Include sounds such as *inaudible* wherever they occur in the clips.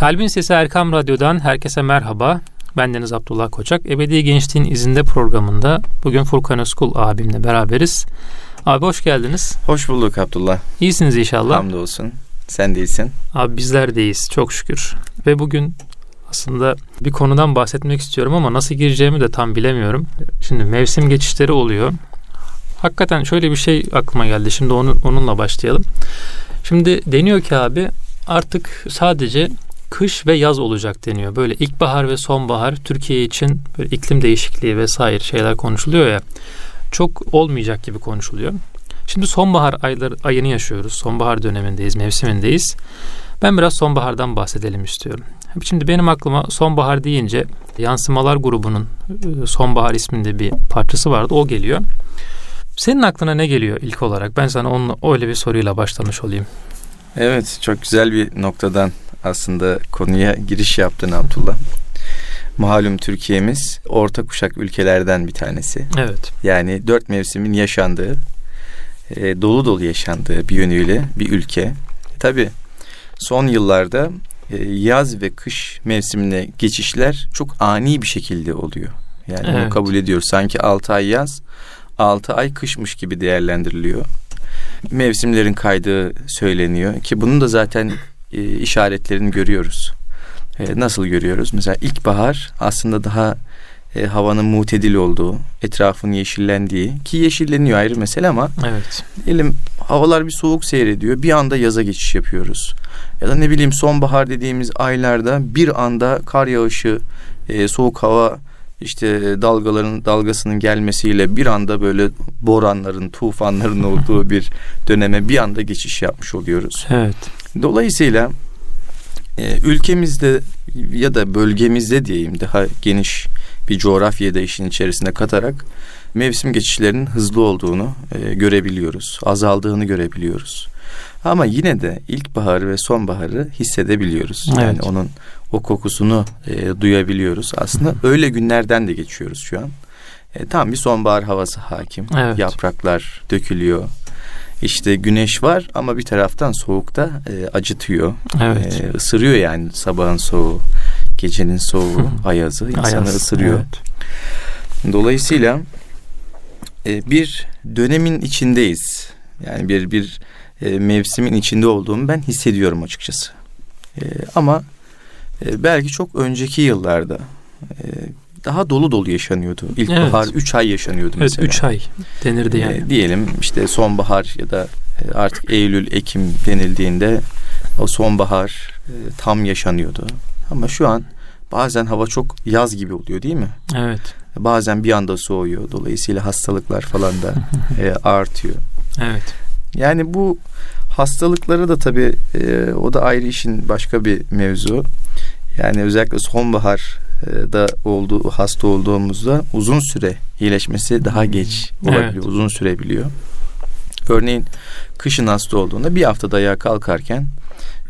Kalbin Sesi Erkam Radyo'dan herkese merhaba. Ben Deniz Abdullah Koçak. Ebedi Gençliğin İzinde programında bugün Furkan Özkul abimle beraberiz. Abi hoş geldiniz. Hoş bulduk Abdullah. İyisiniz inşallah. Hamdolsun. Sen değilsin. Abi bizler deyiz çok şükür. Ve bugün aslında bir konudan bahsetmek istiyorum ama nasıl gireceğimi de tam bilemiyorum. Şimdi mevsim geçişleri oluyor. Hakikaten şöyle bir şey aklıma geldi. Şimdi onu, onunla başlayalım. Şimdi deniyor ki abi artık sadece kış ve yaz olacak deniyor. Böyle ilkbahar ve sonbahar Türkiye için böyle iklim değişikliği vesaire şeyler konuşuluyor ya. Çok olmayacak gibi konuşuluyor. Şimdi sonbahar ayları, ayını yaşıyoruz. Sonbahar dönemindeyiz, mevsimindeyiz. Ben biraz sonbahardan bahsedelim istiyorum. Şimdi benim aklıma sonbahar deyince Yansımalar grubunun e, Sonbahar isminde bir parçası vardı. O geliyor. Senin aklına ne geliyor ilk olarak? Ben sana onunla, öyle bir soruyla başlamış olayım. Evet, çok güzel bir noktadan aslında konuya giriş yaptın Abdullah. Malum Türkiye'miz orta kuşak ülkelerden bir tanesi. Evet. Yani dört mevsimin yaşandığı, e, dolu dolu yaşandığı bir yönüyle bir ülke. Tabi son yıllarda e, yaz ve kış mevsimine geçişler çok ani bir şekilde oluyor. Yani evet. bunu kabul ediyoruz. Sanki altı ay yaz, altı ay kışmış gibi değerlendiriliyor. Mevsimlerin kaydığı söyleniyor ki bunun da zaten e, işaretlerini görüyoruz. E, nasıl görüyoruz? Mesela ilkbahar aslında daha e, havanın mutedil olduğu, etrafın yeşillendiği ki yeşilleniyor ayrı mesele ama evet. diyelim havalar bir soğuk seyrediyor. Bir anda yaza geçiş yapıyoruz. Ya da ne bileyim sonbahar dediğimiz aylarda bir anda kar yağışı, e, soğuk hava işte dalgaların dalgasının gelmesiyle bir anda böyle boranların, tufanların olduğu bir döneme bir anda geçiş yapmış oluyoruz. Evet. Dolayısıyla e, ülkemizde ya da bölgemizde diyeyim daha geniş bir coğrafyayı da işin içerisine katarak mevsim geçişlerinin hızlı olduğunu e, görebiliyoruz. Azaldığını görebiliyoruz. Ama yine de ilkbaharı ve sonbaharı hissedebiliyoruz. Evet. Yani onun o kokusunu e, duyabiliyoruz. Aslında öyle günlerden de geçiyoruz şu an. E, tam bir sonbahar havası hakim. Evet. Yapraklar dökülüyor. İşte güneş var ama bir taraftan soğukta e, acıtıyor. Evet. E, ısırıyor yani sabahın soğuğu, gecenin soğuğu, ayazı insanı Ayaz, ısırıyor. Evet. Dolayısıyla e, bir dönemin içindeyiz. Yani bir bir e, mevsimin içinde olduğumu ben hissediyorum açıkçası. E, ama e, belki çok önceki yıllarda e, daha dolu dolu yaşanıyordu. İlkbahar 3 evet. ay yaşanıyordu mesela. Evet 3 ay denirdi e, yani. E, diyelim işte sonbahar ya da e, artık Eylül, Ekim denildiğinde o sonbahar e, tam yaşanıyordu. Ama şu an bazen hava çok yaz gibi oluyor değil mi? Evet. Bazen bir anda soğuyor. Dolayısıyla hastalıklar falan da *laughs* e, artıyor. Evet. Yani bu hastalıkları da tabii e, o da ayrı işin başka bir mevzu. Yani özellikle sonbahar da olduğu hasta olduğumuzda uzun süre iyileşmesi daha geç olabiliyor. Evet. Uzun sürebiliyor. Örneğin kışın hasta olduğunda bir haftada ayağa kalkarken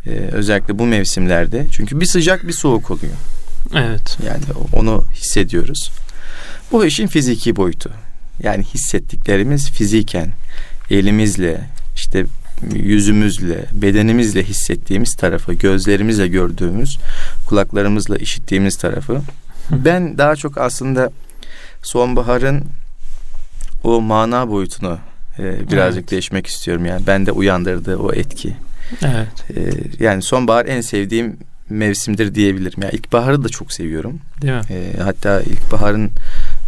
e, özellikle bu mevsimlerde çünkü bir sıcak bir soğuk oluyor. Evet. Yani onu hissediyoruz. Bu işin fiziki boyutu. Yani hissettiklerimiz fiziken elimizle işte yüzümüzle, bedenimizle hissettiğimiz tarafı, gözlerimizle gördüğümüz, kulaklarımızla işittiğimiz tarafı. Ben daha çok aslında sonbaharın o mana boyutunu e, birazcık evet. değişmek istiyorum. Yani bende uyandırdığı o etki. Evet. E, yani sonbahar en sevdiğim mevsimdir diyebilirim. Yani ilkbaharı da çok seviyorum. Değil mi? E, hatta ilkbaharın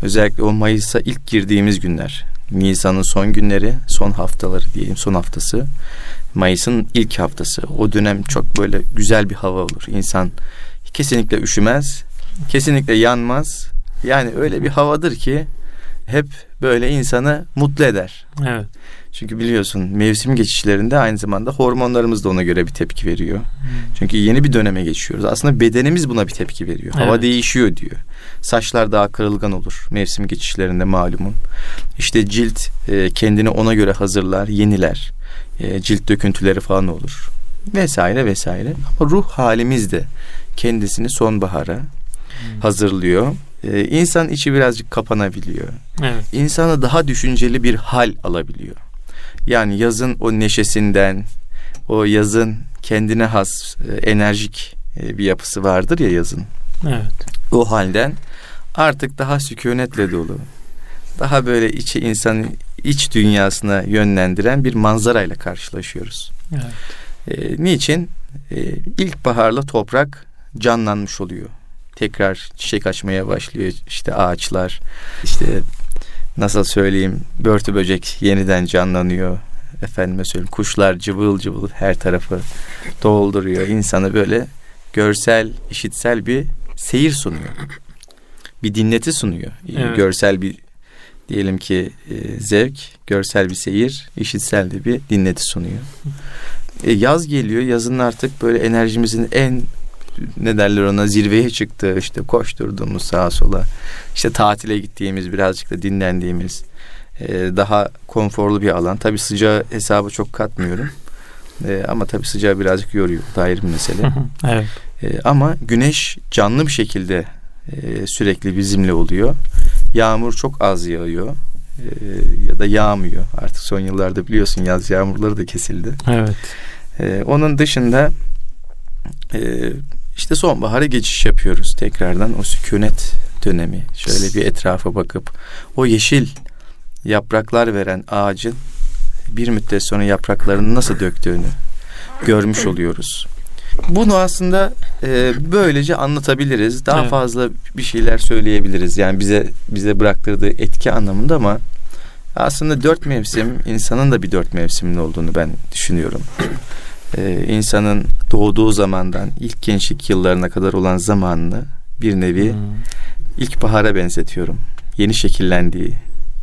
özellikle o Mayıs'a ilk girdiğimiz günler. Nisan'ın son günleri, son haftaları diyeyim, son haftası. Mayıs'ın ilk haftası. O dönem çok böyle güzel bir hava olur. İnsan kesinlikle üşümez, kesinlikle yanmaz. Yani öyle bir havadır ki hep böyle insanı mutlu eder. Evet. Çünkü biliyorsun mevsim geçişlerinde aynı zamanda hormonlarımız da ona göre bir tepki veriyor. Hmm. Çünkü yeni bir döneme geçiyoruz. Aslında bedenimiz buna bir tepki veriyor. Evet. Hava değişiyor diyor. Saçlar daha kırılgan olur mevsim geçişlerinde malumun. İşte cilt e, kendini ona göre hazırlar, yeniler. E, cilt döküntüleri falan olur. Vesaire vesaire. Ama ruh halimiz de kendisini sonbahara hmm. hazırlıyor. Ee, insan içi birazcık kapanabiliyor. Evet. İnsana daha düşünceli bir hal alabiliyor. Yani yazın o neşesinden, o yazın kendine has e, enerjik e, bir yapısı vardır ya yazın. Evet. O halden artık daha sükunetle dolu, daha böyle içi insanın iç dünyasına yönlendiren bir manzarayla karşılaşıyoruz. Evet. E, niçin? E, ilkbaharla toprak canlanmış oluyor. Tekrar çiçek açmaya başlıyor işte ağaçlar. işte nasıl söyleyeyim börtü böcek yeniden canlanıyor. Efendime söyleyeyim kuşlar cıvıl cıvıl her tarafı dolduruyor. İnsanı böyle görsel, işitsel bir seyir sunuyor. Bir dinleti sunuyor. Evet. Görsel bir diyelim ki e, zevk, görsel bir seyir, işitsel de bir dinleti sunuyor. E, yaz geliyor. Yazın artık böyle enerjimizin en ne derler ona zirveye çıktığı işte koşturduğumuz sağa sola işte tatile gittiğimiz birazcık da dinlendiğimiz e, daha konforlu bir alan. Tabi sıcağı hesabı çok katmıyorum. E, ama tabi sıcağı birazcık yoruyor. Bu da ayrı bir mesele. evet. E, ama güneş canlı bir şekilde e, sürekli bizimle oluyor. Yağmur çok az yağıyor. E, ya da yağmıyor. Artık son yıllarda biliyorsun yaz yağmurları da kesildi. Evet. E, onun dışında e, işte sonbahara geçiş yapıyoruz tekrardan o sükunet dönemi. Şöyle bir etrafa bakıp o yeşil yapraklar veren ağacın bir müddet sonra yapraklarını nasıl döktüğünü görmüş oluyoruz. Bunu aslında e, böylece anlatabiliriz. Daha Evet. fazla bir şeyler söyleyebiliriz. Yani bize bize bıraktırdığı etki anlamında ama aslında dört mevsim insanın da bir dört mevsimin olduğunu ben düşünüyorum. E, insanın doğduğu zamandan ilk gençlik yıllarına kadar olan zamanını bir nevi Hmm. ilkbahara benzetiyorum. Yeni şekillendiği,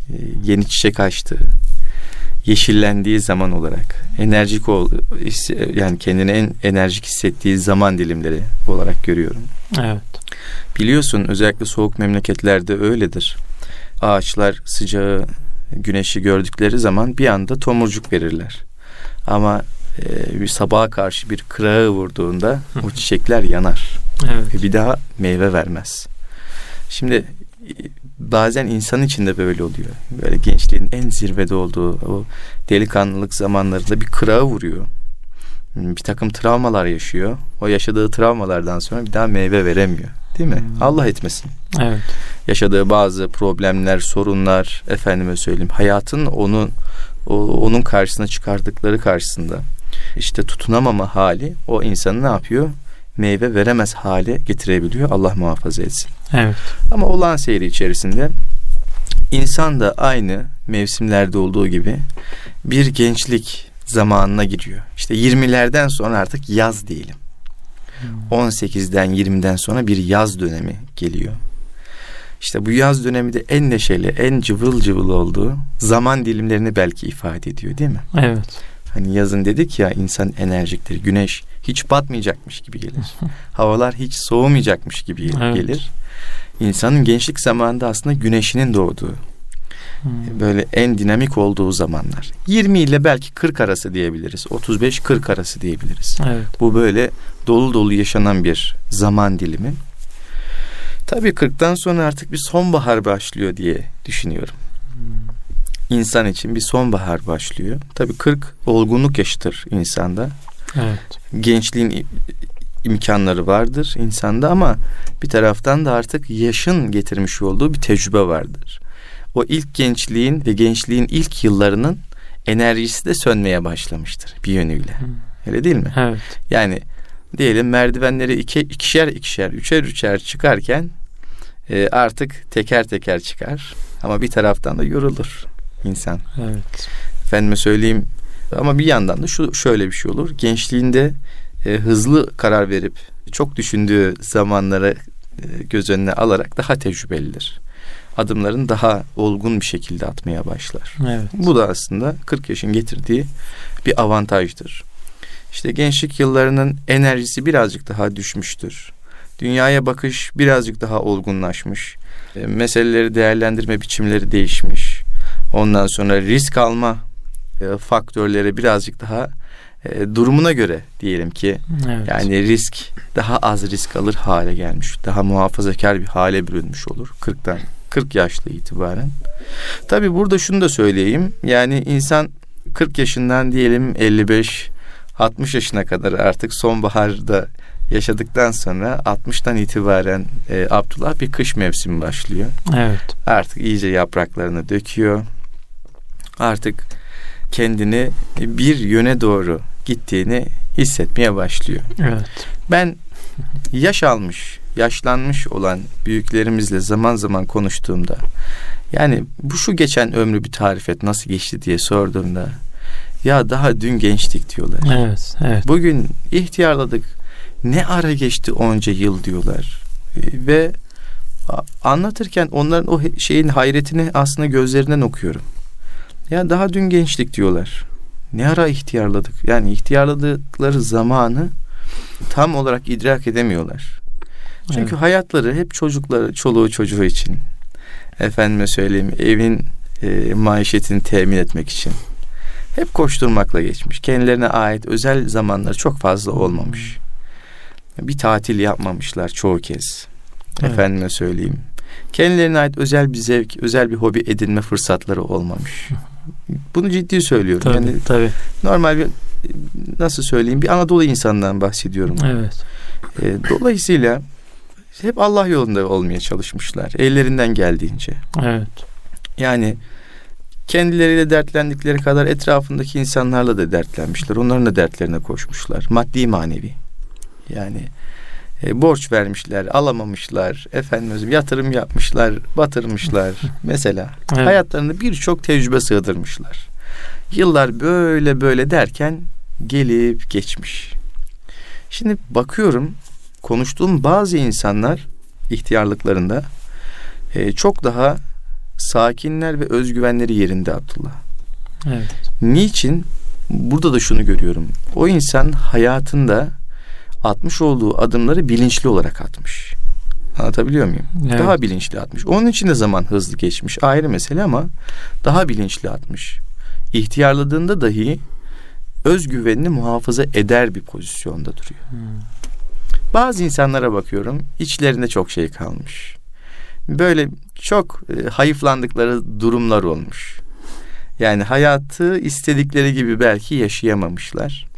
e, yeni çiçek açtığı, yeşillendiği zaman olarak, enerjik ol, yani kendini en enerjik hissettiği zaman dilimleri olarak görüyorum. Evet. Biliyorsun özellikle soğuk memleketlerde öyledir. Ağaçlar sıcağı, güneşi gördükleri zaman bir anda tomurcuk verirler. Ama e, bir sabaha karşı bir kırağı vurduğunda o çiçekler yanar Evet. ve bir daha meyve vermez. Şimdi e, bazen insan için de böyle oluyor. Böyle gençliğin en zirvede olduğu o delikanlılık zamanlarında bir kırağı vuruyor. Hmm, Bir takım travmalar yaşıyor. O yaşadığı travmalardan sonra bir daha meyve veremiyor. Değil mi? Hmm. Allah etmesin. Evet. Yaşadığı bazı problemler, sorunlar, efendime söyleyeyim, hayatın onun o- onun karşısına çıkardıkları karşısında işte tutunamama hali o insanı ne yapıyor? Meyve veremez hale getirebiliyor. Allah muhafaza etsin. Evet. Ama olağan seyri içerisinde insan da aynı mevsimlerde olduğu gibi bir gençlik zamanına giriyor. İşte 20'lerden sonra artık yaz diyelim. 18'den 20'den sonra bir yaz dönemi geliyor. İşte bu yaz dönemi de en neşeli, en cıvıl cıvıl olduğu zaman dilimlerini belki ifade ediyor değil mi? Evet. Hani yazın dedik ya insan enerjiktir. Güneş hiç batmayacakmış gibi gelir. *laughs* Havalar hiç soğumayacakmış gibi Evet. gelir. İnsanın gençlik zamanında aslında güneşinin doğduğu, Hmm. böyle en dinamik olduğu zamanlar. 20 ile belki 40 arası diyebiliriz. 35-40 arası diyebiliriz. Evet. Bu böyle dolu dolu yaşanan bir zaman dilimi. Tabii 40'tan sonra artık bir sonbahar başlıyor diye düşünüyorum. Hmm. İnsan için bir sonbahar başlıyor. Tabii 40 olgunluk yaşıtır insanda. Evet. Gençliğin imkanları vardır insanda ama bir taraftan da artık yaşın getirmiş olduğu bir tecrübe vardır. O ilk gençliğin ve gençliğin ilk yıllarının enerjisi de sönmeye başlamıştır bir yönüyle. Hmm. Öyle değil mi? Evet. Yani diyelim merdivenleri iki, ikişer ikişer, üçer üçer çıkarken e, artık teker teker çıkar. Ama bir taraftan da yorulur insan. Evet. Efendime söyleyeyim ama bir yandan da şu şöyle bir şey olur. Gençliğinde e, hızlı karar verip çok düşündüğü zamanlara e, göz önüne alarak daha tecrübelidir. Adımlarını daha olgun bir şekilde atmaya başlar. Evet. Bu da aslında 40 yaşın getirdiği bir avantajdır. İşte gençlik yıllarının enerjisi birazcık daha düşmüştür. Dünyaya bakış birazcık daha olgunlaşmış. E, meseleleri değerlendirme biçimleri değişmiş. Ondan sonra risk alma e, faktörleri birazcık daha e, durumuna göre diyelim ki Evet. yani risk daha az risk alır hale gelmiş. Daha muhafazakar bir hale bürünmüş olur 40'tan 40 yaşlı itibaren. Tabii burada şunu da söyleyeyim. Yani insan 40 yaşından diyelim 55 60 yaşına kadar artık sonbaharda yaşadıktan sonra 60'tan itibaren e, Abdullah bir kış mevsimi başlıyor. Evet. Artık iyice yapraklarını döküyor. Artık kendini bir yöne doğru gittiğini hissetmeye başlıyor. Evet. Ben yaş almış, yaşlanmış olan büyüklerimizle zaman zaman konuştuğumda yani bu şu geçen ömrü bir tarif et nasıl geçti diye sorduğumda ya daha dün gençtik diyorlar. Evet, evet. Bugün ihtiyarladık. Ne ara geçti onca yıl diyorlar. E, Ve anlatırken onların o şeyin hayretini aslında gözlerinden okuyorum. Ya daha dün gençlik diyorlar. Ne ara ihtiyarladık? Yani ihtiyarladıkları zamanı tam olarak idrak edemiyorlar. Çünkü Evet. hayatları hep çocukları, çoluğu çocuğu için. Efendime söyleyeyim evin e, maişetini temin etmek için. Hep koşturmakla geçmiş. Kendilerine ait özel zamanları çok fazla olmamış. Bir tatil yapmamışlar çoğu kez. Evet. Efendime söyleyeyim. Kendilerine ait özel bir zevk, özel bir hobi edinme fırsatları olmamış. *laughs* Bunu ciddi söylüyorum. Tabii, Yani tabii. normal bir nasıl söyleyeyim bir Anadolu insanından bahsediyorum. Evet. E, dolayısıyla hep Allah yolunda olmaya çalışmışlar. Ellerinden geldiğince. Evet. Yani kendileriyle dertlendikleri kadar etrafındaki insanlarla da dertlenmişler. Onların da dertlerine koşmuşlar. Maddi manevi. Yani e, borç vermişler, alamamışlar. Efendim yatırım yapmışlar, batırmışlar. *laughs* Mesela Evet. hayatlarında birçok tecrübe sığdırmışlar. Yıllar böyle böyle derken gelip geçmiş. Şimdi bakıyorum konuştuğum bazı insanlar ihtiyarlıklarında e, çok daha sakinler ve özgüvenleri yerinde Abdullah. Evet. Niçin? Burada da şunu görüyorum. O insan hayatında atmış olduğu adımları bilinçli olarak atmış. Anlatabiliyor muyum? Evet. Daha bilinçli atmış. Onun için de zaman hızlı geçmiş. Ayrı mesele ama daha bilinçli atmış. İhtiyarladığında dahi özgüvenini muhafaza eder bir pozisyonda duruyor. Hmm. Bazı insanlara bakıyorum içlerinde çok şey kalmış. Böyle çok e, hayıflandıkları durumlar olmuş. Yani hayatı istedikleri gibi belki yaşayamamışlar.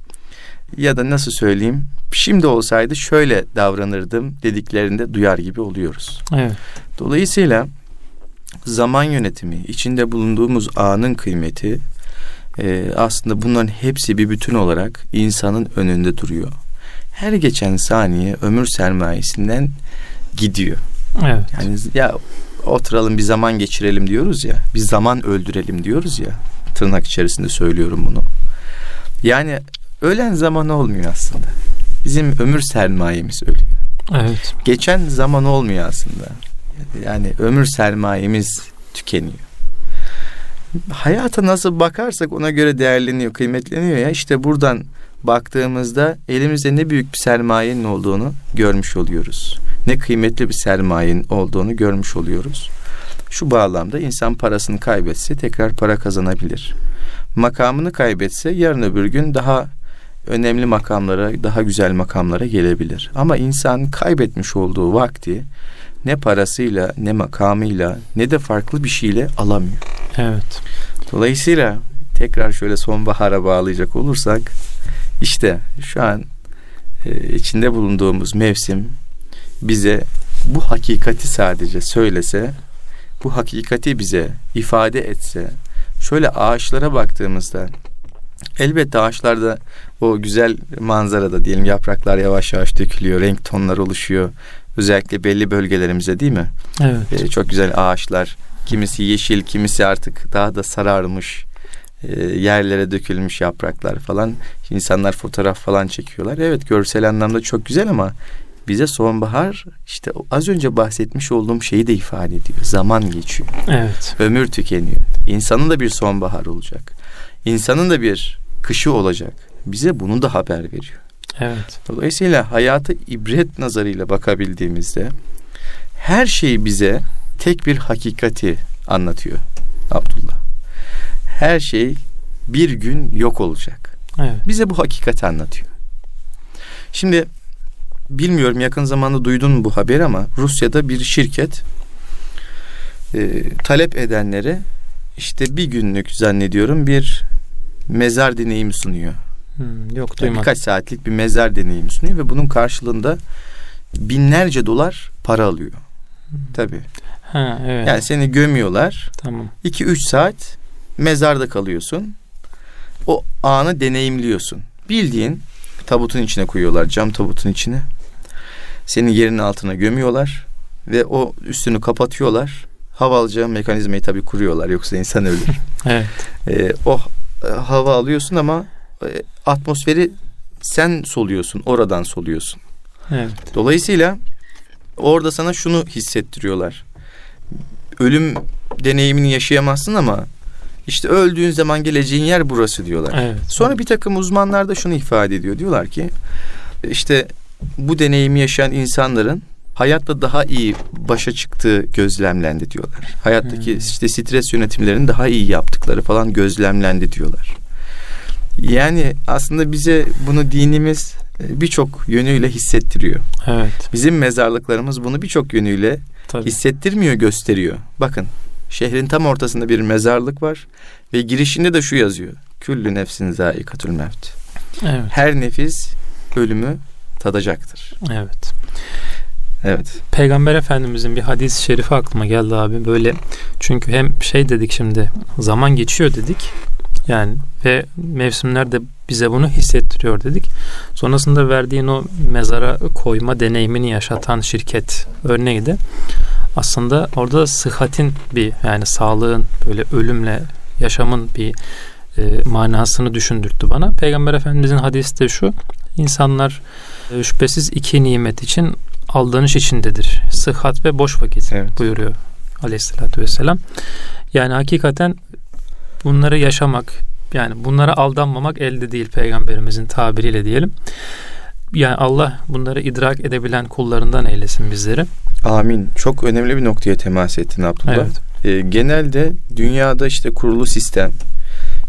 Ya da nasıl söyleyeyim şimdi olsaydı şöyle davranırdım dediklerinde duyar gibi oluyoruz. Evet. Dolayısıyla zaman yönetimi, içinde bulunduğumuz anın kıymeti e, aslında bunların hepsi bir bütün olarak insanın önünde duruyor. Her geçen saniye ömür sermayesinden gidiyor. Evet. Yani ya oturalım bir zaman geçirelim diyoruz ya, bir zaman öldürelim diyoruz ya. Tırnak içerisinde söylüyorum bunu. Yani ölen zaman olmuyor aslında. Bizim ömür sermayemiz ölüyor. Evet. Geçen zaman olmuyor aslında. Yani ömür sermayemiz tükeniyor. Hayata nasıl bakarsak ona göre değerleniyor, kıymetleniyor ya. İşte buradan baktığımızda elimizde ne büyük bir sermayenin olduğunu görmüş oluyoruz. Ne kıymetli bir sermayenin olduğunu görmüş oluyoruz. Şu bağlamda insan parasını kaybetse tekrar para kazanabilir. Makamını kaybetse yarın öbür gün daha önemli makamlara, daha güzel makamlara gelebilir. Ama insan kaybetmiş olduğu vakti ne parasıyla, ne makamıyla, ne de farklı bir şeyle alamıyor. Evet. Dolayısıyla tekrar şöyle sonbahara bağlayacak olursak işte şu an e, içinde bulunduğumuz mevsim bize bu hakikati sadece söylese, bu hakikati bize ifade etse, şöyle ağaçlara baktığımızda elbette ağaçlarda o güzel manzarada diyelim yapraklar yavaş yavaş dökülüyor, renk tonları oluşuyor. Özellikle belli bölgelerimize değil mi? Evet. Ee, çok güzel ağaçlar. Kimisi yeşil, kimisi artık daha da sararmış. Ee, yerlere dökülmüş yapraklar falan. İnsanlar fotoğraf falan çekiyorlar. Evet görsel anlamda çok güzel ama bize sonbahar işte az önce bahsetmiş olduğum şeyi de ifade ediyor. Zaman geçiyor. Evet. Ömür tükeniyor. İnsanın da bir sonbahar olacak. İnsanın da bir kışı olacak. Bize bunu da haber veriyor. Evet. Dolayısıyla hayatı ibret nazarıyla bakabildiğimizde her şey bize tek bir hakikati anlatıyor Abdullah. Her şey bir gün yok olacak. Evet. Bize bu hakikati anlatıyor. Şimdi bilmiyorum yakın zamanda duydun mu bu haberi ama Rusya'da bir şirket e, talep edenlere işte bir günlük zannediyorum bir mezar deneyimi sunuyor. Hmm, yok Yani duymadım. birkaç saatlik bir mezar deneyimi sunuyor ve bunun karşılığında binlerce dolar para alıyor. Tabii. Ha evet. Yani seni gömüyorlar. Tamam. 2-3 saat mezarda kalıyorsun. O anı deneyimliyorsun. Bildiğin tabutun içine koyuyorlar, cam tabutun içine. Seni yerin altına gömüyorlar ve o üstünü kapatıyorlar. Hava alacağı mekanizmayı tabii kuruyorlar yoksa insan ölür. *laughs* Evet. Ee, o e, hava alıyorsun ama atmosferi sen soluyorsun, oradan soluyorsun. Evet. Dolayısıyla orada sana şunu hissettiriyorlar. Ölüm deneyimini yaşayamazsın ama işte öldüğün zaman geleceğin yer burası diyorlar. Evet. Sonra bir takım uzmanlar da şunu ifade ediyor. Diyorlar ki işte bu deneyimi yaşayan insanların hayatta daha iyi başa çıktığı gözlemlendi diyorlar. Hayattaki Hmm. işte stres yönetimlerini daha iyi yaptıkları falan gözlemlendi diyorlar. Yani aslında bize bunu dinimiz e, birçok yönüyle hissettiriyor. Evet. Bizim mezarlıklarımız bunu birçok yönüyle Tabii. hissettirmiyor, gösteriyor. Bakın şehrin tam ortasında bir mezarlık var ve girişinde de şu yazıyor. Küllü nefsin zaikatül mevt. Evet. Her nefis ölümü tadacaktır. Evet. Evet. Peygamber Efendimizin bir hadis-i şerifi aklıma geldi abi. Böyle çünkü hem şey dedik şimdi zaman geçiyor dedik. Yani ve mevsimler de bize bunu hissettiriyor dedik. Sonrasında verdiğin o mezara koyma deneyimini yaşatan şirket örneği de aslında orada sıhhatin bir yani sağlığın böyle ölümle yaşamın bir e, manasını düşündürttü bana. Peygamber Efendimizin hadisi de şu. insanlar e, şüphesiz iki nimet için aldanış içindedir. Sıhhat ve boş vakit Evet. buyuruyor aleyhissalatü vesselam. Yani hakikaten bunları yaşamak yani bunlara aldanmamak elde değil peygamberimizin tabiriyle diyelim. Yani Allah bunları idrak edebilen kullarından eylesin bizleri. Amin. Çok önemli bir noktaya temas ettin Abdullah. Evet. Ee, genelde dünyada işte kurulu sistem,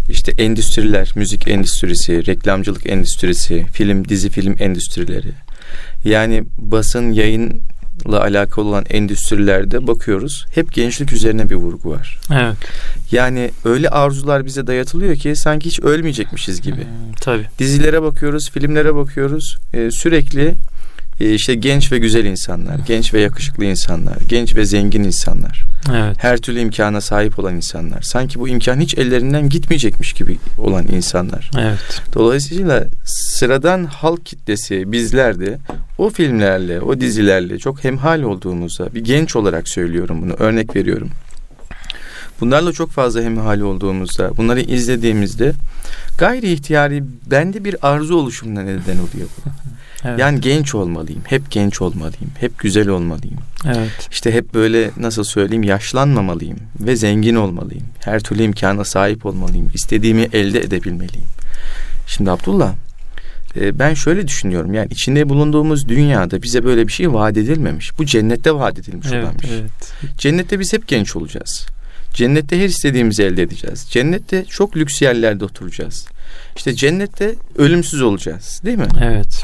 işte endüstriler, müzik endüstrisi, reklamcılık endüstrisi, film, dizi film endüstrileri. Yani basın, yayınla alakalı olan endüstrilerde bakıyoruz. Hep gençlik üzerine bir vurgu var. Evet. Yani öyle arzular bize dayatılıyor ki sanki hiç ölmeyecekmişiz gibi. Hmm, tabii. Dizilere bakıyoruz, filmlere bakıyoruz. Ee, sürekli işte genç ve güzel insanlar, genç ve yakışıklı insanlar, genç ve zengin insanlar, Evet. her türlü imkana sahip olan insanlar. Sanki bu imkan hiç ellerinden gitmeyecekmiş gibi olan insanlar. Evet. Dolayısıyla sıradan halk kitlesi bizler de o filmlerle, o dizilerle çok hemhal olduğumuzda bir genç olarak söylüyorum bunu, örnek veriyorum. Bunlarla çok fazla hemhal olduğumuzda, bunları izlediğimizde gayri ihtiyari bende bir arzu oluşumuna neden oluyor bu. Evet. Yani genç olmalıyım, hep genç olmalıyım, hep güzel olmalıyım. evet. İşte hep böyle nasıl söyleyeyim yaşlanmamalıyım ve zengin olmalıyım. Her türlü imkana sahip olmalıyım. İstediğimi elde edebilmeliyim. Şimdi Abdullah e, ben şöyle düşünüyorum yani içinde bulunduğumuz dünyada bize böyle bir şey vaat edilmemiş. Bu cennette vaat edilmiş Evet, olan bir şey. evet. Cennette biz hep genç olacağız. Cennette her istediğimizi elde edeceğiz. Cennette çok lüks yerlerde oturacağız. İşte cennette ölümsüz olacağız değil mi? Evet.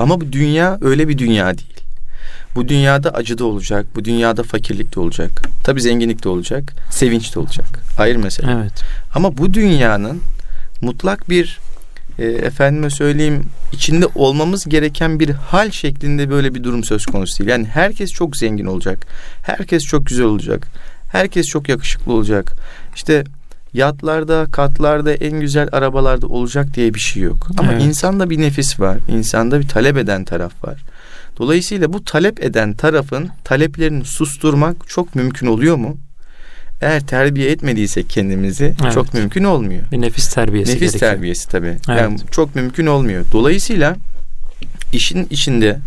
Ama bu dünya öyle bir dünya değil. Bu dünyada acı da olacak, bu dünyada fakirlik de olacak. Tabii zenginlik de olacak, sevinç de olacak. Ayrı mesele. Evet. Ama bu dünyanın mutlak bir e, efendime söyleyeyim içinde olmamız gereken bir hal şeklinde böyle bir durum söz konusu değil. Yani herkes çok zengin olacak. Herkes çok güzel olacak. Herkes çok yakışıklı olacak. İşte yatlarda, katlarda, en güzel arabalarda olacak diye bir şey yok. Ama Evet. insanda bir nefis var. İnsanda bir talep eden taraf var. Dolayısıyla bu talep eden tarafın taleplerini susturmak çok mümkün oluyor mu? Eğer terbiye etmediysek kendimizi Evet. çok mümkün olmuyor. Bir nefis terbiyesi Nefis gerekiyor. terbiyesi tabii. Evet. Yani çok mümkün olmuyor. Dolayısıyla işin içinde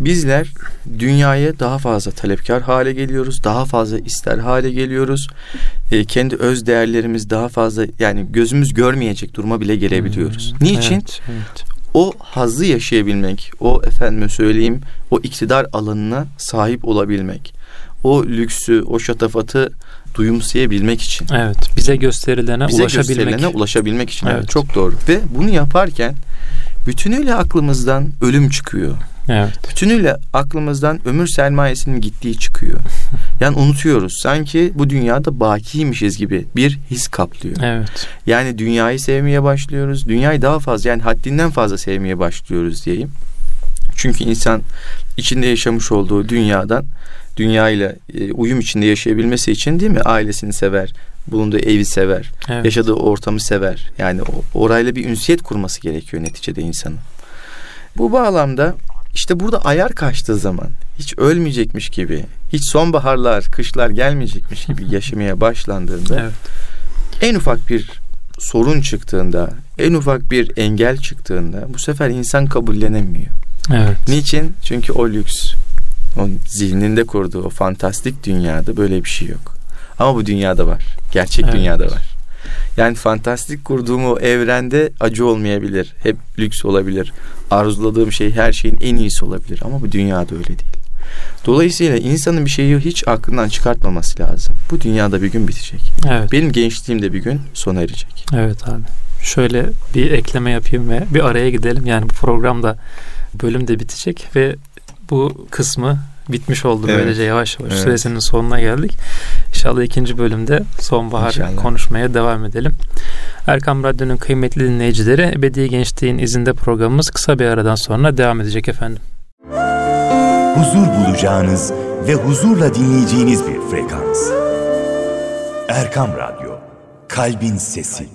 bizler dünyaya daha fazla talepkar hale geliyoruz. Daha fazla ister hale geliyoruz. E, kendi öz değerlerimiz daha fazla yani gözümüz görmeyecek duruma bile gelebiliyoruz. Hmm, Niçin? Evet, evet. O hazzı yaşayabilmek, o efendime söyleyeyim, o iktidar alanına sahip olabilmek, o lüksü, o şatafatı duyumsayabilmek için. Evet. Bize gösterilene Bize ulaşabilmek. gösterilene ulaşabilmek için. Evet. Evet. çok doğru. Ve bunu yaparken bütünüyle aklımızdan ölüm çıkıyor. Evet. Bütünüyle aklımızdan ömür sermayesinin gittiği çıkıyor. *laughs* Yani unutuyoruz. Sanki bu dünyada bakiymişiz gibi bir his kaplıyor. Evet. Yani dünyayı sevmeye başlıyoruz. Dünyayı daha fazla yani haddinden fazla sevmeye başlıyoruz diyeyim. Çünkü insan içinde yaşamış olduğu dünyadan dünyayla e, uyum içinde yaşayabilmesi için değil mi? Ailesini sever, bulunduğu evi sever, Evet. yaşadığı ortamı sever. Yani orayla bir ünsiyet kurması gerekiyor neticede insanın. Bu bağlamda işte burada ayar kaçtığı zaman hiç ölmeyecekmiş gibi, hiç sonbaharlar, kışlar gelmeyecekmiş gibi *laughs* yaşamaya başlandığında Evet. en ufak bir sorun çıktığında, en ufak bir engel çıktığında bu sefer insan kabullenemiyor. Evet. Niçin? Çünkü o lüks, o zihninde kurduğu o fantastik dünyada böyle bir şey yok. Ama bu dünyada var. Gerçek Evet. dünyada var. Yani fantastik kurduğum o evrende acı olmayabilir. Hep lüks olabilir. Arzuladığım şey her şeyin en iyisi olabilir. Ama bu dünyada öyle değil. Dolayısıyla insanın bir şeyi hiç aklından çıkartmaması lazım. Bu dünyada bir gün bitecek. Evet. Benim gençliğim de bir gün sona erecek. Evet abi. Şöyle bir ekleme yapayım ve bir araya gidelim. Yani bu programda bölüm de bitecek ve bu kısmı bitmiş oldu Evet. böylece yavaş yavaş Evet. süresinin sonuna geldik. İnşallah ikinci bölümde sonbahar İnşallah. konuşmaya devam edelim. Erkam Radyo'nun kıymetli dinleyicileri Ebedi Gençliğin izinde programımız kısa bir aradan sonra devam edecek efendim. huzur bulacağınız ve huzurla dinleyeceğiniz bir frekans. Erkam Radyo, Kalbin Sesi.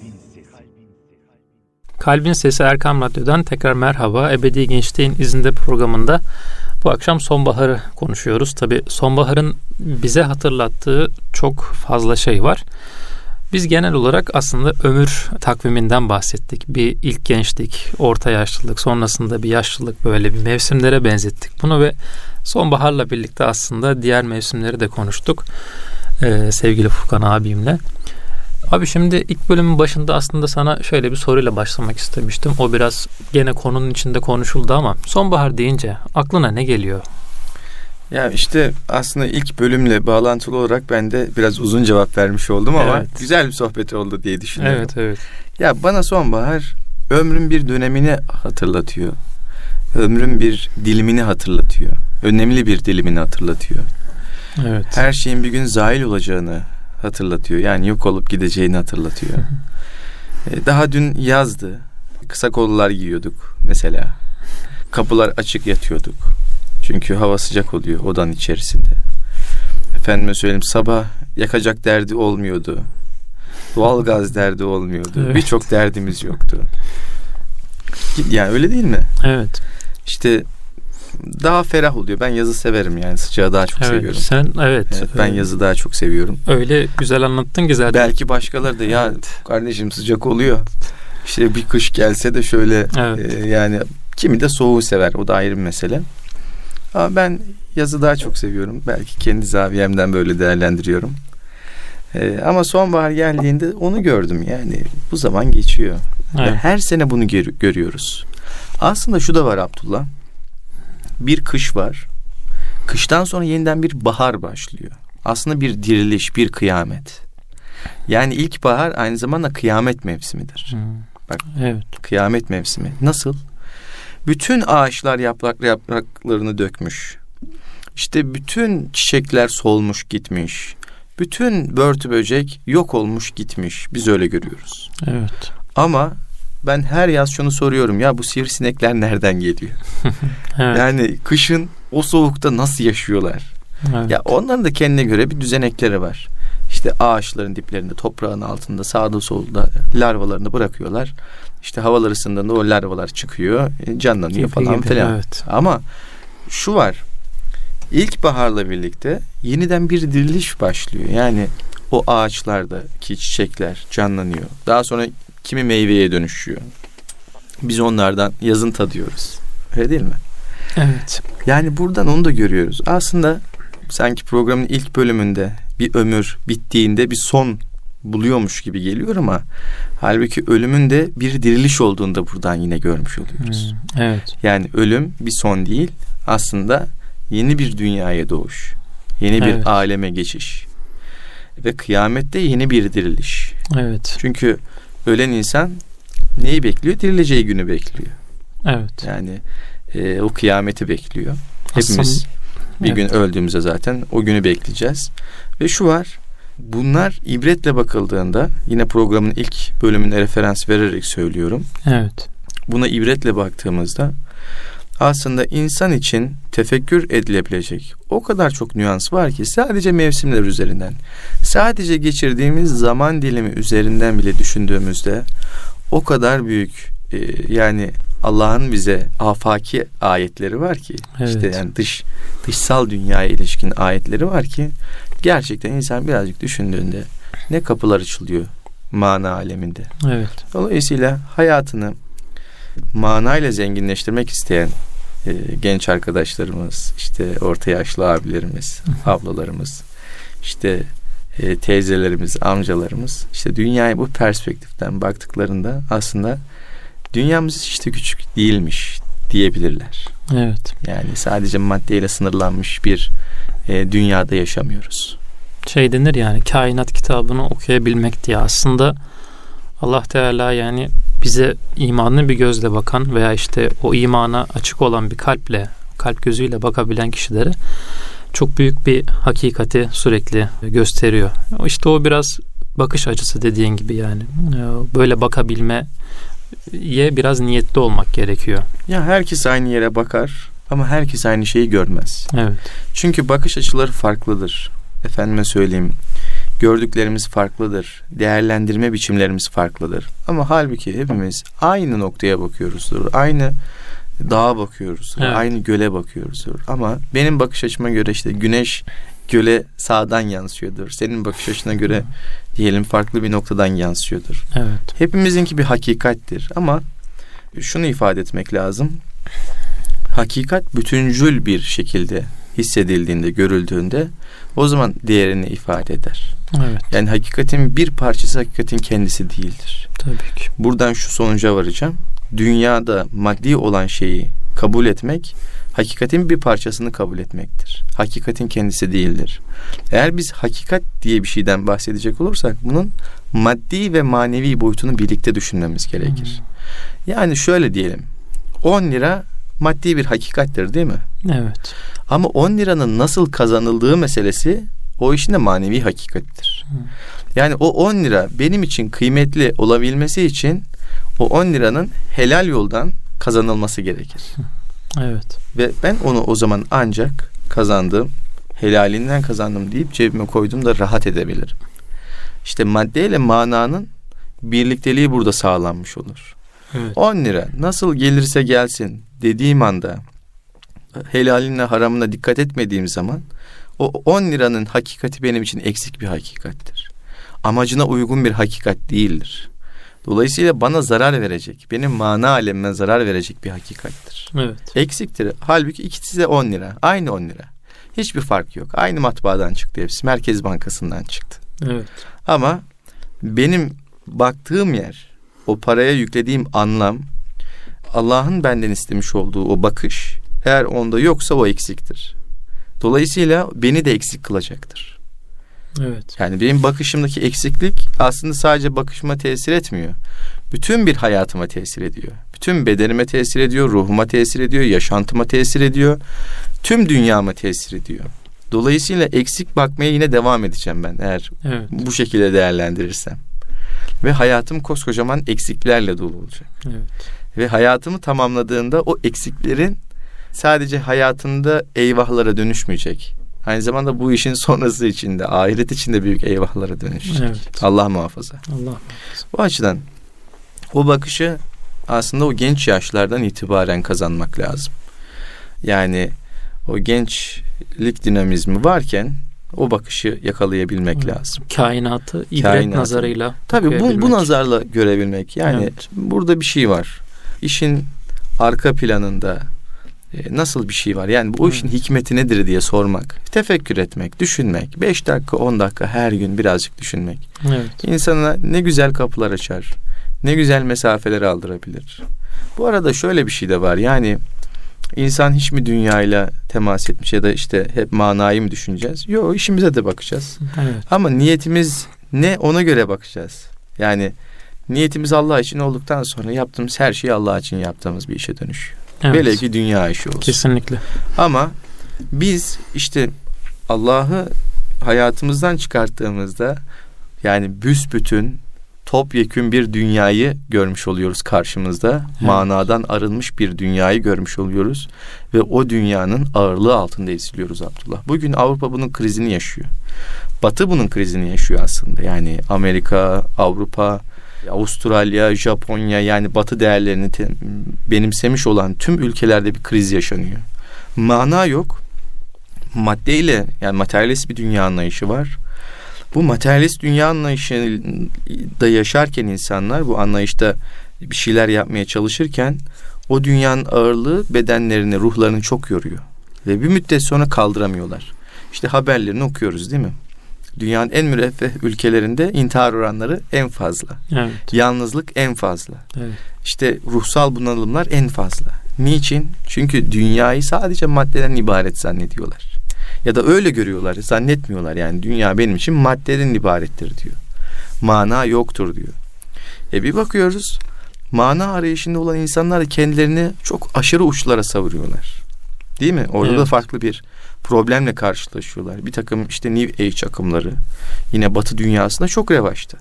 Kalbin Sesi Erkam Radyo'dan tekrar merhaba. Ebedi Gençliğin izinde programında bu akşam sonbaharı konuşuyoruz. Tabi sonbaharın bize hatırlattığı çok fazla şey var. Biz genel olarak aslında ömür takviminden bahsettik. Bir ilk gençlik, orta yaşlılık, sonrasında bir yaşlılık böyle bir mevsimlere benzettik bunu ve sonbaharla birlikte aslında diğer mevsimleri de konuştuk. Ee, sevgili Furkan abimle. Abi şimdi ilk bölümün başında aslında sana şöyle bir soruyla başlamak istemiştim. O biraz gene konunun içinde konuşuldu ama sonbahar deyince aklına ne geliyor? Ya işte aslında ilk bölümle bağlantılı olarak ben de biraz uzun cevap vermiş oldum ama Evet. güzel bir sohbet oldu diye düşünüyorum. Evet evet. Ya bana sonbahar ömrün bir dönemini hatırlatıyor. Ömrün bir dilimini hatırlatıyor. Önemli bir dilimini hatırlatıyor. Evet. Her şeyin bir gün zail olacağını hatırlatıyor. Yani yok olup gideceğini hatırlatıyor. *laughs* E, Daha dün yazdı. Kısa kollar giyiyorduk mesela. Kapılar açık yatıyorduk. Çünkü hava sıcak oluyor odanın içerisinde. Efendime söyleyeyim sabah yakacak derdi olmuyordu. Doğalgaz *laughs* derdi olmuyordu. Evet. Birçok derdimiz yoktu. Yani öyle değil mi? Evet. İşte daha ferah oluyor. Ben yazı severim yani sıcağı daha çok Evet. seviyorum. Sen evet. Evet, ben e, yazı daha çok seviyorum. öyle güzel anlattın ki zaten. Belki başkaları da ya kardeşim sıcak oluyor. İşte bir kış gelse de şöyle Evet. e, yani kimi de soğuğu sever. O da ayrı bir mesele. Ama ben yazı daha çok seviyorum. Belki kendi zaviyemden böyle değerlendiriyorum. E, ama sonbahar geldiğinde onu gördüm yani. Bu zaman geçiyor. Ve Evet. her sene bunu gör- görüyoruz. Aslında şu da var Abdullah. Bir kış var. Kıştan sonra yeniden bir bahar başlıyor. Aslında bir diriliş, bir kıyamet. Yani ilkbahar aynı zamanda kıyamet mevsimidir. Hmm. Bak. Evet. Kıyamet mevsimi. Nasıl? Bütün ağaçlar yaprak yapraklarını dökmüş. İşte bütün çiçekler solmuş gitmiş. Bütün börtü böcek yok olmuş gitmiş. Biz öyle görüyoruz. Evet. Ama ben her yaz şunu soruyorum ya bu sivrisinekler nereden geliyor? *laughs* Evet. Yani kışın o soğukta nasıl yaşıyorlar? evet. Ya onların da kendine göre bir düzenekleri var. İşte ağaçların diplerinde, toprağın altında, sağda solda larvalarını bırakıyorlar. İşte havalar ısındığında o larvalar çıkıyor, e, canlanıyor Gibi falan gibi, filan. Evet. Ama şu var. İlkbaharla birlikte yeniden bir diriliş başlıyor. Yani o ağaçlardaki çiçekler canlanıyor. Daha sonra kimi meyveye dönüşüyor. Biz onlardan yazın tadıyoruz. Öyle değil mi? Evet. Yani buradan onu da görüyoruz. Aslında sanki programın ilk bölümünde bir ömür bittiğinde bir son buluyormuş gibi geliyor ama halbuki ölümün de bir diriliş olduğunu da buradan yine görmüş oluyoruz. Hmm. Evet. Yani ölüm bir son değil aslında yeni bir dünyaya doğuş. Yeni bir Evet. aleme geçiş. Ve kıyamette yeni bir diriliş. Evet. Çünkü ölen insan neyi bekliyor? Dirileceği günü bekliyor. Evet. Yani e, o kıyameti bekliyor. Hepimiz Bir Evet. gün öldüğümüzde zaten o günü bekleyeceğiz. Ve şu var. Bunlar ibretle bakıldığında yine programın ilk bölümüne referans vererek söylüyorum. Evet. Buna ibretle baktığımızda aslında insan için tefekkür edilebilecek o kadar çok nüans var ki sadece mevsimler üzerinden, sadece geçirdiğimiz zaman dilimi üzerinden bile düşündüğümüzde o kadar büyük e, yani Allah'ın bize afaki ayetleri var ki işte Evet. yani dış dışsal dünyaya ilişkin ayetleri var ki gerçekten insan birazcık düşündüğünde ne kapılar açılıyor mana aleminde. Evet. Dolayısıyla hayatını manayla zenginleştirmek isteyen e, genç arkadaşlarımız, işte orta yaşlı abilerimiz, ablalarımız, işte e, teyzelerimiz, amcalarımız, işte dünyaya bu perspektiften baktıklarında aslında dünyamız de küçük değilmiş diyebilirler. Evet. Yani sadece maddeyle sınırlanmış bir e, dünyada yaşamıyoruz. Şey denir yani kainat kitabını okuyabilmek diye aslında Allah Teala yani bize imanlı bir gözle bakan veya işte o imana açık olan bir kalple, kalp gözüyle bakabilen kişilere çok büyük bir hakikati sürekli gösteriyor. İşte o biraz bakış açısı dediğin gibi yani. Ee, Böyle bakabilmeye biraz niyetli olmak gerekiyor. Ya herkes aynı yere bakar ama herkes aynı şeyi görmez. Evet. Çünkü bakış açıları farklıdır. Efendime söyleyeyim. Gördüklerimiz farklıdır. Değerlendirme biçimlerimiz farklıdır. Ama halbuki hepimiz aynı noktaya bakıyoruzdur. Aynı dağa bakıyoruzdur. Evet. Aynı göle bakıyoruzdur. Ama benim bakış açıma göre işte güneş göle sağdan yansıyordur. Senin bakış açına göre diyelim farklı bir noktadan yansıyordur. Evet. Hepimizinki bir hakikattir ama şunu ifade etmek lazım. Hakikat bütüncül bir şekilde hissedildiğinde, görüldüğünde o zaman değerini ifade eder. Evet. Yani hakikatin bir parçası hakikatin kendisi değildir. Tabii ki. Buradan şu sonuca varacağım. Dünyada maddi olan şeyi kabul etmek hakikatin bir parçasını kabul etmektir. Hakikatin kendisi değildir. Eğer biz hakikat diye bir şeyden bahsedecek olursak bunun maddi ve manevi boyutunu birlikte düşünmemiz gerekir. Yani şöyle diyelim. 10 lira maddi bir hakikattir değil mi? Evet. Ama 10 liranın nasıl kazanıldığı meselesi o işin de manevi hakikattir. Yani o 10 lira benim için kıymetli olabilmesi için o 10 liranın helal yoldan kazanılması gerekir. Evet. Ve ben onu o zaman ancak kazandım, helalinden kazandım deyip cebime koyduğumda rahat edebilirim. İşte maddeyle mananın birlikteliği burada sağlanmış olur. Evet. 10 lira nasıl gelirse gelsin dediğim anda helaline haramına dikkat etmediğim zaman o 10 liranın hakikati benim için eksik bir hakikattir. Amacına uygun bir hakikat değildir. Dolayısıyla bana zarar verecek, benim mana alemime zarar verecek bir hakikattir. Evet. Eksiktir. Halbuki ikisi de 10 lira. Aynı 10 lira. Hiçbir fark yok. Aynı matbaadan çıktı hepsi. Merkez Bankası'ndan çıktı. Evet. Ama benim baktığım yer, o paraya yüklediğim anlam, Allah'ın benden istemiş olduğu o bakış, eğer onda yoksa o eksiktir. Dolayısıyla beni de eksik kılacaktır. Evet. Yani benim bakışımdaki eksiklik aslında sadece bakışıma tesir etmiyor. Bütün bir hayatıma tesir ediyor. Bütün bedenime tesir ediyor, ruhuma tesir ediyor, yaşantıma tesir ediyor. Tüm dünyama tesir ediyor. Dolayısıyla eksik bakmaya yine devam edeceğim ben eğer Evet. bu şekilde değerlendirirsem. Ve hayatım koskocaman eksiklerle dolu olacak. Evet. Ve hayatımı tamamladığında o eksiklerin sadece hayatında eyvahlara dönüşmeyecek. Aynı zamanda bu işin sonrası içinde, ahiret içinde büyük eyvahlara dönüşecek. Evet. Allah muhafaza. Allah. Bu açıdan o bakışı aslında o genç yaşlardan itibaren kazanmak lazım. Yani o gençlik dinamizmi varken o bakışı yakalayabilmek Evet. lazım. Kainatı ibret Kainatı. nazarıyla Tabii bu, bu nazarla görebilmek. Yani Evet. burada bir şey var. İşin arka planında e, nasıl bir şey var? Yani bu işin Evet. hikmeti nedir diye sormak, tefekkür etmek, düşünmek. 5 dakika, 10 dakika her gün birazcık düşünmek. Evet. İnsana ne güzel kapılar açar. Ne güzel mesafeler aldırabilir. Bu arada şöyle bir şey de var. Yani insan hiç mi dünyayla temas etmiş ya da işte hep manayı mı düşüneceğiz? Yok işimize de bakacağız. Evet. Ama niyetimiz ne ona göre bakacağız. Yani niyetimiz Allah için olduktan sonra yaptığımız her şey Allah için yaptığımız bir işe dönüşüyor. Evet. Velev ki dünya işi olsun. Kesinlikle. Ama Biz işte Allah'ı hayatımızdan çıkarttığımızda yani büsbütün topyekün bir dünyayı görmüş oluyoruz karşımızda. Evet. Manadan arınmış bir dünyayı görmüş oluyoruz ve o dünyanın ağırlığı altında eziliyoruz Abdullah. Bugün Avrupa bunun krizini yaşıyor. Batı bunun krizini yaşıyor aslında. Yani Amerika, Avrupa, Avustralya, Japonya yani batı değerlerini te- benimsemiş olan tüm ülkelerde bir kriz yaşanıyor. Mana yok. Maddeyle yani materyalist bir dünya anlayışı var. Bu materyalist dünya anlayışında yaşarken insanlar bu anlayışta bir şeyler yapmaya çalışırken o dünyanın ağırlığı bedenlerini, ruhlarını çok yoruyor. Ve bir müddet sonra kaldıramıyorlar. İşte haberlerini okuyoruz değil mi? Dünyanın en müreffeh ülkelerinde intihar oranları en fazla. Evet. Yalnızlık en fazla. Evet. İşte ruhsal bunalımlar en fazla. Niçin? Çünkü dünyayı sadece maddeden ibaret zannediyorlar. Ya da öyle görüyorlar, zannetmiyorlar. Yani dünya benim için maddeden ibarettir diyor. Mana yoktur diyor. E bir bakıyoruz mana arayışında olan insanlar kendilerini çok aşırı uçlara savuruyorlar. Değil mi? Orada evet. da farklı bir problemle karşılaşıyorlar. Bir takım işte New Age akımları yine Batı dünyasında çok revaçta.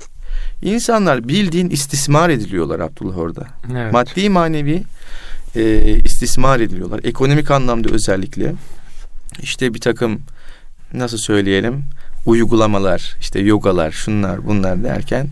İnsanlar bildiğin istismar ediliyorlar Abdullah orada. Evet. Maddi manevi e, istismar ediliyorlar. Ekonomik anlamda özellikle işte bir takım nasıl söyleyelim uygulamalar işte yogalar şunlar bunlar derken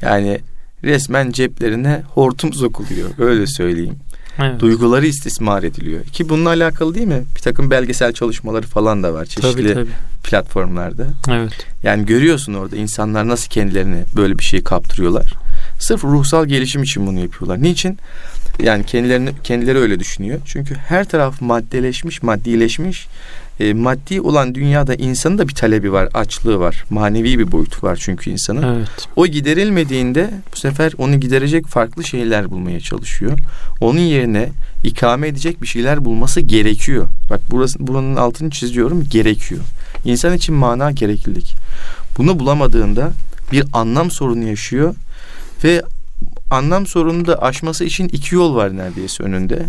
yani resmen ceplerine hortum sokuluyor öyle söyleyeyim. Evet. Duyguları istismar ediliyor. Ki bununla alakalı değil mi? Bir takım belgesel çalışmaları falan da var çeşitli tabii, tabii. platformlarda. Evet. Yani görüyorsun orada insanlar nasıl kendilerini böyle bir şey kaptırıyorlar. Sırf ruhsal gelişim için bunu yapıyorlar. Niçin? Yani kendilerini kendileri öyle düşünüyor. Çünkü her taraf maddeleşmiş, maddileşmiş e, maddi olan dünyada insanın da bir talebi var, açlığı var. Manevi bir boyutu var çünkü insanın. Evet. O giderilmediğinde bu sefer onu giderecek farklı şeyler bulmaya çalışıyor. Onun yerine ikame edecek bir şeyler bulması gerekiyor. Bak burası buranın altını çiziyorum gerekiyor. İnsan için mana gereklilik. Bunu bulamadığında bir anlam sorunu yaşıyor ve anlam sorununu da aşması için iki yol var neredeyse önünde.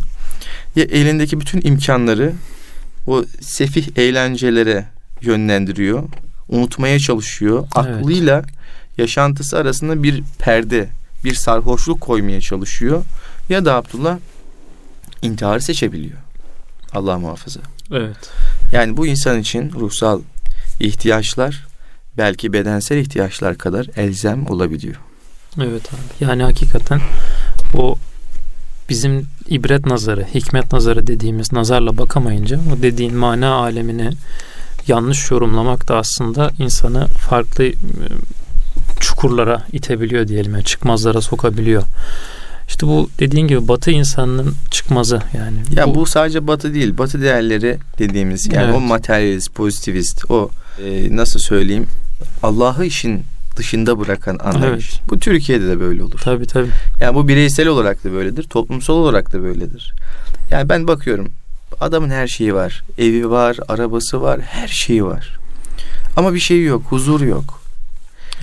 Ya elindeki bütün imkanları o sefih eğlencelere yönlendiriyor. Unutmaya çalışıyor. Evet. Aklıyla yaşantısı arasında bir perde, bir sarhoşluk koymaya çalışıyor. Ya da Abdullah intiharı seçebiliyor. Allah muhafaza. Evet. Yani bu insan için ruhsal ihtiyaçlar belki bedensel ihtiyaçlar kadar elzem olabiliyor. Evet abi. Yani hakikaten o bizim ibret nazarı, hikmet nazarı dediğimiz nazarla bakamayınca o dediğin mana alemini yanlış yorumlamak da aslında insanı farklı e, çukurlara itebiliyor diyelim. Yani çıkmazlara sokabiliyor. İşte bu dediğin gibi Batı insanının çıkmazı yani. Ya bu, bu sadece Batı değil. Batı değerleri dediğimiz yani evet. o materyalist, pozitivist, o e, nasıl söyleyeyim Allah'ı işin dışında bırakan anlayış. Evet. Bu Türkiye'de de böyle olur. Tabii tabii. Yani bu bireysel olarak da böyledir, toplumsal olarak da böyledir. Yani ben bakıyorum adamın her şeyi var. Evi var, arabası var, her şeyi var. Ama bir şey yok, huzur yok.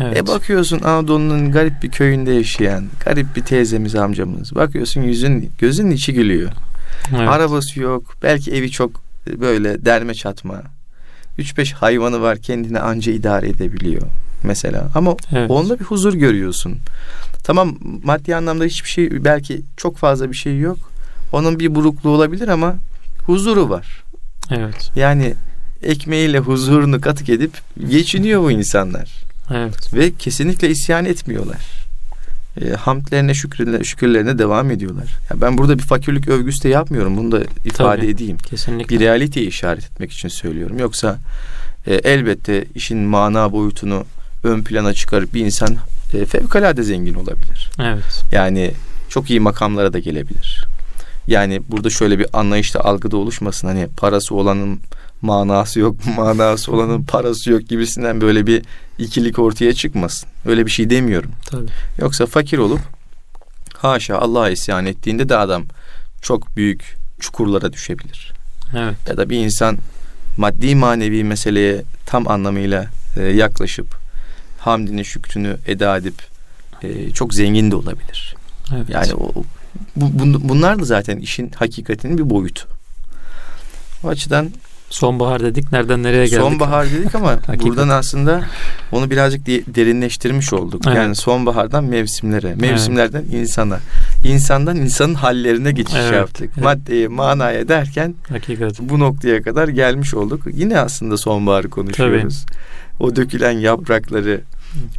Evet. E bakıyorsun Anadolu'nun garip bir köyünde yaşayan garip bir teyzemiz amcamız. Bakıyorsun yüzün gözün içi gülüyor. Evet. Arabası yok. Belki evi çok böyle derme çatma. 3-5 hayvanı var kendini anca idare edebiliyor mesela. Ama evet. onda bir huzur görüyorsun. Tamam maddi anlamda hiçbir şey belki çok fazla bir şey yok. Onun bir burukluğu olabilir ama huzuru var. Evet. Yani ekmeğiyle huzurunu katık edip geçiniyor bu insanlar. Evet. Ve kesinlikle isyan etmiyorlar. E, hamdlerine şükürlerine, şükürlerine devam ediyorlar. Ya ben burada bir fakirlik övgüsü de yapmıyorum. Bunu da ifade Tabii, edeyim. Kesinlikle. Bir realiteyi işaret etmek için söylüyorum. Yoksa e, elbette işin mana boyutunu ön plana çıkarıp bir insan e, fevkalade zengin olabilir. Evet. Yani çok iyi makamlara da gelebilir. Yani burada şöyle bir anlayışta algıda oluşmasın. Hani parası olanın manası yok, *laughs* manası olanın parası yok gibisinden böyle bir ikilik ortaya çıkmasın. Öyle bir şey demiyorum. Tabii. Yoksa fakir olup haşa Allah'a isyan ettiğinde de adam çok büyük çukurlara düşebilir. Evet. Ya da bir insan maddi manevi meseleye tam anlamıyla e, yaklaşıp hamdini şükrünü eda edip e, çok zengin de olabilir. Evet. Yani o bu, bunlar da zaten işin hakikatinin bir boyutu. O açıdan Sonbahar dedik. Nereden nereye geldik? Sonbahar dedik ama *laughs* buradan aslında onu birazcık derinleştirmiş olduk. Evet. Yani sonbahardan mevsimlere, mevsimlerden evet. insana, insandan insanın hallerine geçiş evet. yaptık. Evet. Maddeye, manaya derken Hakikaten. bu noktaya kadar gelmiş olduk. Yine aslında sonbaharı konuşuyoruz. Tabii. O dökülen yaprakları,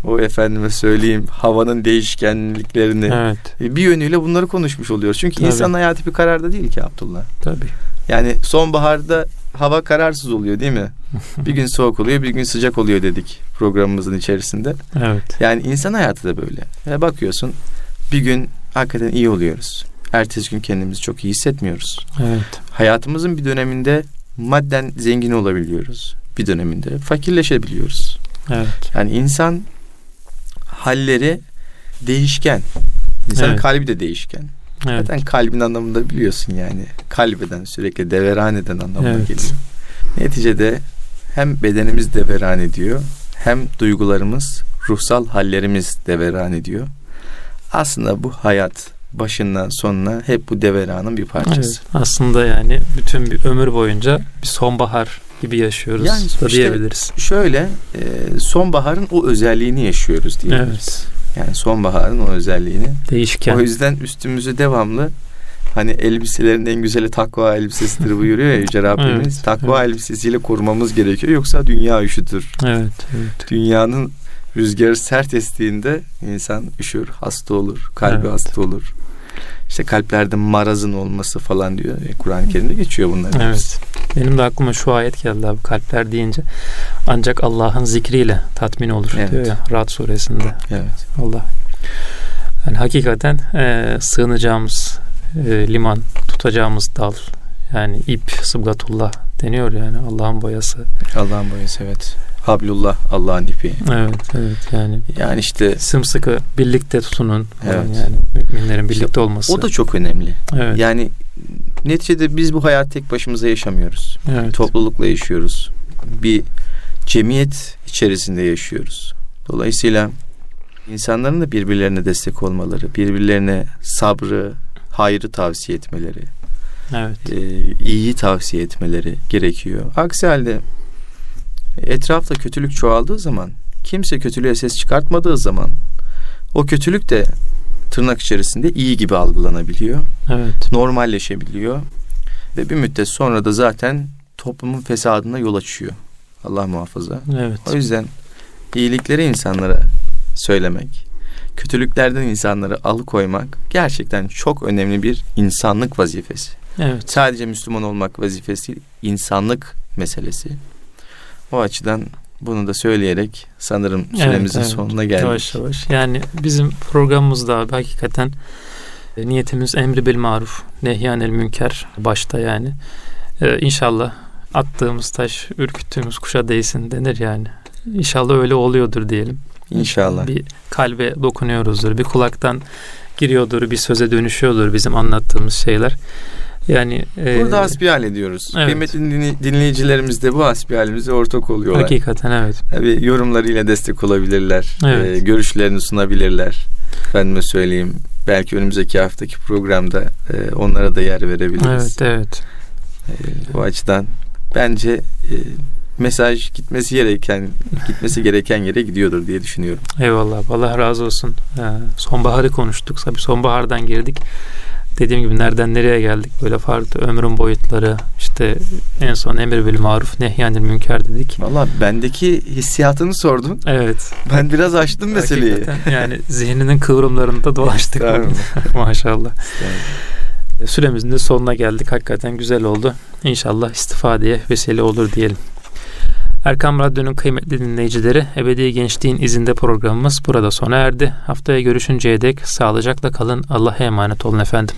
o efendime söyleyeyim havanın değişkenliklerini evet. E, bir yönüyle bunları konuşmuş oluyoruz. Çünkü Tabii. insan hayatı bir kararda değil ki Abdullah. Tabii. Yani sonbaharda hava kararsız oluyor değil mi? *laughs* bir gün soğuk oluyor, bir gün sıcak oluyor dedik programımızın içerisinde. Evet. Yani insan hayatı da böyle. E bakıyorsun bir gün hakikaten iyi oluyoruz. Ertesi gün kendimizi çok iyi hissetmiyoruz. Evet. Hayatımızın bir döneminde madden zengin olabiliyoruz. Bir döneminde fakirleşebiliyoruz. Evet. Yani insan halleri değişken. İnsanın evet. kalbi de değişken. Evet. Zaten kalbin anlamında biliyorsun yani. Kalbeden sürekli deveran eden anlamına evet. geliyor. Neticede hem bedenimiz deveran ediyor hem duygularımız, ruhsal hallerimiz deveran ediyor. Aslında bu hayat başından sonuna hep bu deveranın bir parçası. Evet, aslında yani bütün bir ömür boyunca bir sonbahar gibi yaşıyoruz yani da işte diyebiliriz. Şöyle e, sonbaharın o özelliğini yaşıyoruz diyebiliriz. Evet. Yani sonbaharın o özelliğini. Değişken. O yüzden üstümüzü devamlı hani elbiselerin en güzeli takva elbisesidir buyuruyor ya Yüce *laughs* Rabbimiz. evet, takva evet. elbisesiyle korumamız gerekiyor yoksa dünya üşütür. Evet, evet. Dünyanın rüzgarı sert estiğinde insan üşür, hasta olur, kalbi evet. hasta olur. İşte kalplerde marazın olması falan diyor. E, Kur'an-ı Kerim'de geçiyor bunlar. Evet. Benim de aklıma şu ayet geldi abi kalpler deyince. Ancak Allah'ın zikriyle tatmin olur evet. diyor ya Rad suresinde. Evet. Allah. Yani hakikaten e, sığınacağımız e, liman, tutacağımız dal, yani ip, sıbgatullah deniyor yani Allah'ın boyası. Allah'ın boyası evet. Hablullah Allah'ın ipi. Evet evet yani. Yani işte sımsıkı birlikte tutunun. Evet. Yani müminlerin birlikte işte, olması. O da çok önemli. Evet. Yani neticede biz bu hayat tek başımıza yaşamıyoruz. Evet. Toplulukla yaşıyoruz. Bir cemiyet içerisinde yaşıyoruz. Dolayısıyla insanların da birbirlerine destek olmaları, birbirlerine sabrı, hayrı tavsiye etmeleri, evet. e, iyiyi tavsiye etmeleri gerekiyor. Aksi halde etrafta kötülük çoğaldığı zaman, kimse kötülüğe ses çıkartmadığı zaman o kötülük de tırnak içerisinde iyi gibi algılanabiliyor. Evet. Normalleşebiliyor. Ve bir müddet sonra da zaten toplumun fesadına yol açıyor. Allah muhafaza. Evet. O yüzden iyilikleri insanlara söylemek, kötülüklerden insanları alıkoymak gerçekten çok önemli bir insanlık vazifesi. Evet. Sadece Müslüman olmak vazifesi değil, insanlık meselesi. O açıdan bunu da söyleyerek sanırım süremizin evet, evet. sonuna geldik. Yavaş yavaş. Yani bizim programımızda abi hakikaten e, niyetimiz emri bil maruf, nehyanel münker başta yani. Ee, inşallah attığımız taş ürküttüğümüz kuşa değsin denir yani. İnşallah öyle oluyordur diyelim. İnşallah. Bir kalbe dokunuyoruzdur. Bir kulaktan giriyordur, bir söze dönüşüyordur bizim anlattığımız şeyler. Yani e, burada hasbihal ediyoruz. Evet. Kıymetli dinleyicilerimiz de bu hasbihalimize ortak oluyorlar. Hakikaten evet. Tabii yorumlarıyla destek olabilirler. Evet. E, görüşlerini sunabilirler. Efendime söyleyeyim. Belki önümüzdeki haftaki programda e, onlara da yer verebiliriz. Evet, evet. E, bu açıdan bence e, mesaj gitmesi gereken gitmesi gereken yere gidiyordur diye düşünüyorum. Eyvallah. Allah razı olsun. Ee, sonbaharı konuştuk. Tabii sonbahardan girdik dediğim gibi nereden nereye geldik böyle farklı ömrün boyutları işte en son emir bil maruf nehyanil münker dedik. Valla bendeki hissiyatını sordun. Evet. Ben biraz açtım meseleyi. Hakikaten yani zihninin kıvrımlarında dolaştık. *laughs* Maşallah. Süremizin de sonuna geldik. Hakikaten güzel oldu. İnşallah istifadeye vesile olur diyelim. Erkam Radyo'nun kıymetli dinleyicileri Ebedi Gençliğin izinde programımız burada sona erdi. Haftaya görüşünceye dek sağlıcakla kalın. Allah'a emanet olun efendim.